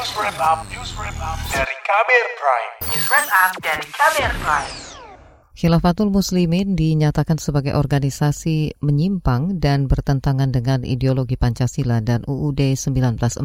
News Wrap Up, News Wrap Up dari Kamer Prime. News Wrap Up dari Kamer Prime. Khilafatul Muslimin dinyatakan sebagai organisasi menyimpang dan bertentangan dengan ideologi Pancasila dan UUD 1945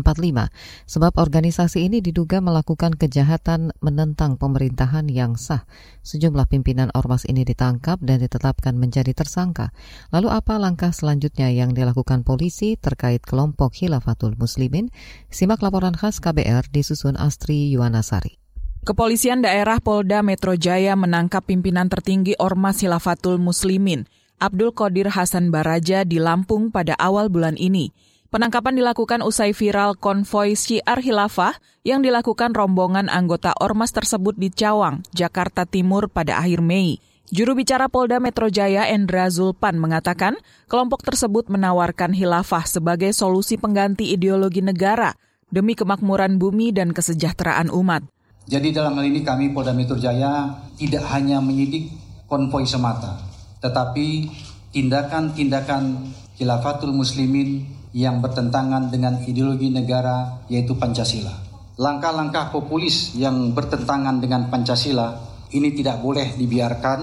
sebab organisasi ini diduga melakukan kejahatan menentang pemerintahan yang sah. Sejumlah pimpinan ormas ini ditangkap dan ditetapkan menjadi tersangka. Lalu apa langkah selanjutnya yang dilakukan polisi terkait kelompok Khilafatul Muslimin? Simak laporan khas KBR disusun Astri Yuwanasari. Kepolisian daerah Polda Metro Jaya menangkap pimpinan tertinggi Ormas Hilafatul Muslimin, Abdul Qadir Hasan Baraja di Lampung pada awal bulan ini. Penangkapan dilakukan usai viral konvoi Syiar Hilafah yang dilakukan rombongan anggota Ormas tersebut di Cawang, Jakarta Timur pada akhir Mei. Juru bicara Polda Metro Jaya Endra Zulpan mengatakan kelompok tersebut menawarkan hilafah sebagai solusi pengganti ideologi negara demi kemakmuran bumi dan kesejahteraan umat. Jadi dalam hal ini kami Polda Metro Jaya tidak hanya menyidik konvoi semata, tetapi tindakan-tindakan khilafatul muslimin yang bertentangan dengan ideologi negara yaitu Pancasila. Langkah-langkah populis yang bertentangan dengan Pancasila ini tidak boleh dibiarkan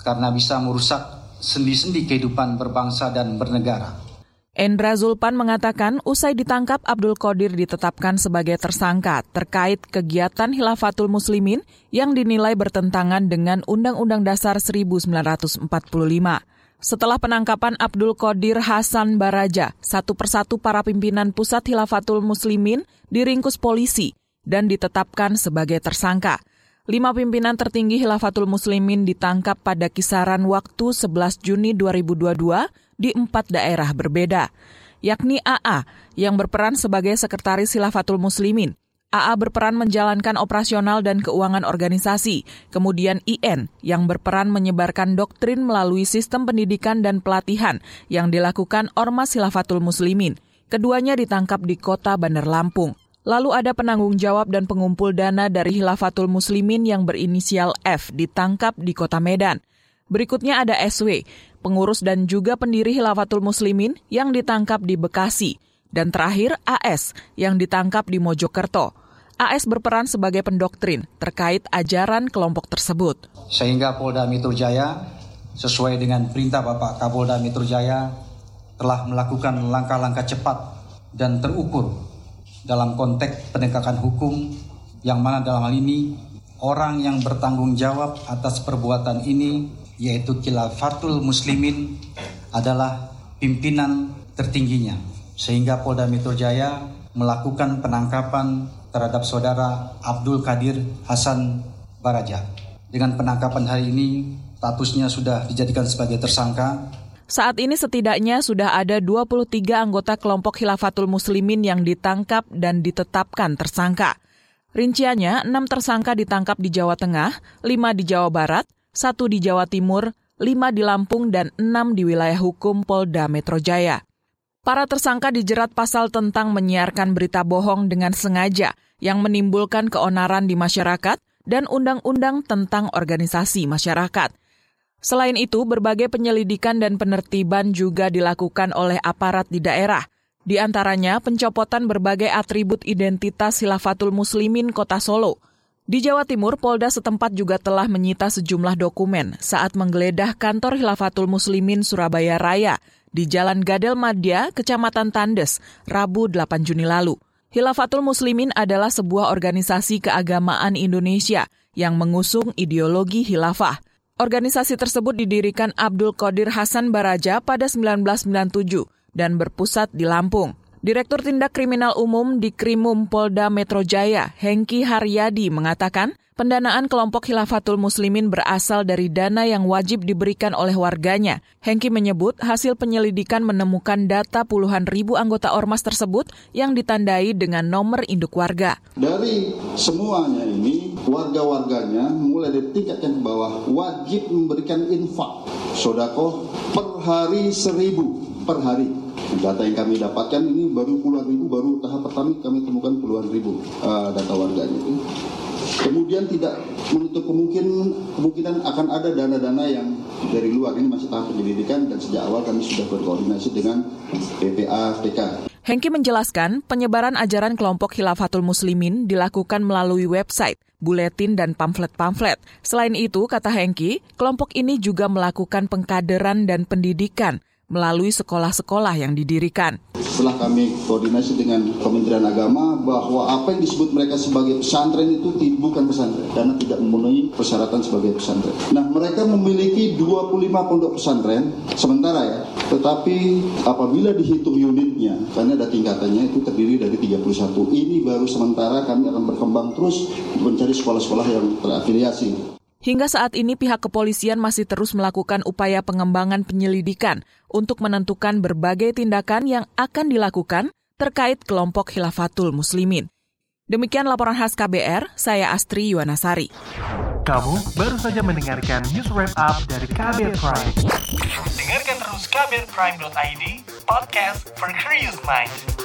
karena bisa merusak sendi-sendi kehidupan berbangsa dan bernegara. Endra Zulpan mengatakan usai ditangkap Abdul Qadir ditetapkan sebagai tersangka terkait kegiatan Hilafatul Muslimin yang dinilai bertentangan dengan Undang-Undang Dasar 1945. Setelah penangkapan Abdul Qadir Hasan Baraja, satu persatu para pimpinan pusat Hilafatul Muslimin diringkus polisi dan ditetapkan sebagai tersangka. Lima pimpinan tertinggi Hilafatul Muslimin ditangkap pada kisaran waktu 11 Juni 2022 di empat daerah berbeda, yakni AA yang berperan sebagai Sekretaris Hilafatul Muslimin, AA berperan menjalankan operasional dan keuangan organisasi, kemudian IN yang berperan menyebarkan doktrin melalui sistem pendidikan dan pelatihan yang dilakukan Ormas Hilafatul Muslimin. Keduanya ditangkap di kota Bandar Lampung. Lalu ada penanggung jawab dan pengumpul dana dari Hilafatul Muslimin yang berinisial F ditangkap di kota Medan. Berikutnya ada SW, pengurus dan juga pendiri Hilafatul Muslimin yang ditangkap di Bekasi. Dan terakhir AS yang ditangkap di Mojokerto. AS berperan sebagai pendoktrin terkait ajaran kelompok tersebut. Sehingga Polda Metro Jaya sesuai dengan perintah Bapak Kapolda Metro Jaya telah melakukan langkah-langkah cepat dan terukur dalam konteks penegakan hukum yang mana dalam hal ini orang yang bertanggung jawab atas perbuatan ini yaitu Khilafatul Muslimin adalah pimpinan tertingginya sehingga Polda Metro Jaya melakukan penangkapan terhadap saudara Abdul Kadir Hasan Baraja. Dengan penangkapan hari ini statusnya sudah dijadikan sebagai tersangka saat ini setidaknya sudah ada 23 anggota kelompok Khilafatul Muslimin yang ditangkap dan ditetapkan tersangka. Rinciannya, 6 tersangka ditangkap di Jawa Tengah, 5 di Jawa Barat, 1 di Jawa Timur, 5 di Lampung, dan 6 di wilayah hukum Polda Metro Jaya. Para tersangka dijerat pasal tentang menyiarkan berita bohong dengan sengaja yang menimbulkan keonaran di masyarakat dan undang-undang tentang organisasi masyarakat – Selain itu, berbagai penyelidikan dan penertiban juga dilakukan oleh aparat di daerah. Di antaranya pencopotan berbagai atribut identitas Hilafatul Muslimin Kota Solo. Di Jawa Timur, Polda setempat juga telah menyita sejumlah dokumen saat menggeledah kantor Hilafatul Muslimin Surabaya Raya di Jalan Gadel Madya, Kecamatan Tandes, Rabu 8 Juni lalu. Hilafatul Muslimin adalah sebuah organisasi keagamaan Indonesia yang mengusung ideologi hilafah. Organisasi tersebut didirikan Abdul Qadir Hasan Baraja pada 1997 dan berpusat di Lampung. Direktur Tindak Kriminal Umum di Krimum Polda Metro Jaya, Hengki Haryadi mengatakan, pendanaan kelompok Khilafatul Muslimin berasal dari dana yang wajib diberikan oleh warganya. Hengki menyebut hasil penyelidikan menemukan data puluhan ribu anggota ormas tersebut yang ditandai dengan nomor induk warga. Dari semuanya ini, warga-warganya mulai dari tingkat yang bawah wajib memberikan infak sodako per hari seribu per hari. Data yang kami dapatkan ini baru puluhan ribu, baru tahap pertama kami temukan puluhan ribu uh, data warganya. Kemudian tidak menutup kemungkinan kemungkinan akan ada dana-dana yang dari luar ini masih tahap penyelidikan dan sejak awal kami sudah berkoordinasi dengan PPA PK. Hengki menjelaskan penyebaran ajaran kelompok Khilafatul Muslimin dilakukan melalui website, buletin, dan pamflet-pamflet. Selain itu, kata Hengki, kelompok ini juga melakukan pengkaderan dan pendidikan melalui sekolah-sekolah yang didirikan. Setelah kami koordinasi dengan Kementerian Agama bahwa apa yang disebut mereka sebagai pesantren itu bukan pesantren karena tidak memenuhi persyaratan sebagai pesantren. Nah, mereka memiliki 25 pondok pesantren sementara ya, tetapi apabila dihitung unitnya karena ada tingkatannya itu terdiri dari 31. Ini baru sementara kami akan berkembang terus mencari sekolah-sekolah yang terafiliasi. Hingga saat ini pihak kepolisian masih terus melakukan upaya pengembangan penyelidikan untuk menentukan berbagai tindakan yang akan dilakukan terkait kelompok Khilafatul Muslimin. Demikian laporan khas KBR, saya Astri Yuwanasari. Kamu baru saja mendengarkan news wrap up dari KBR Prime. Dengarkan terus kbrprime.id, podcast for curious mind.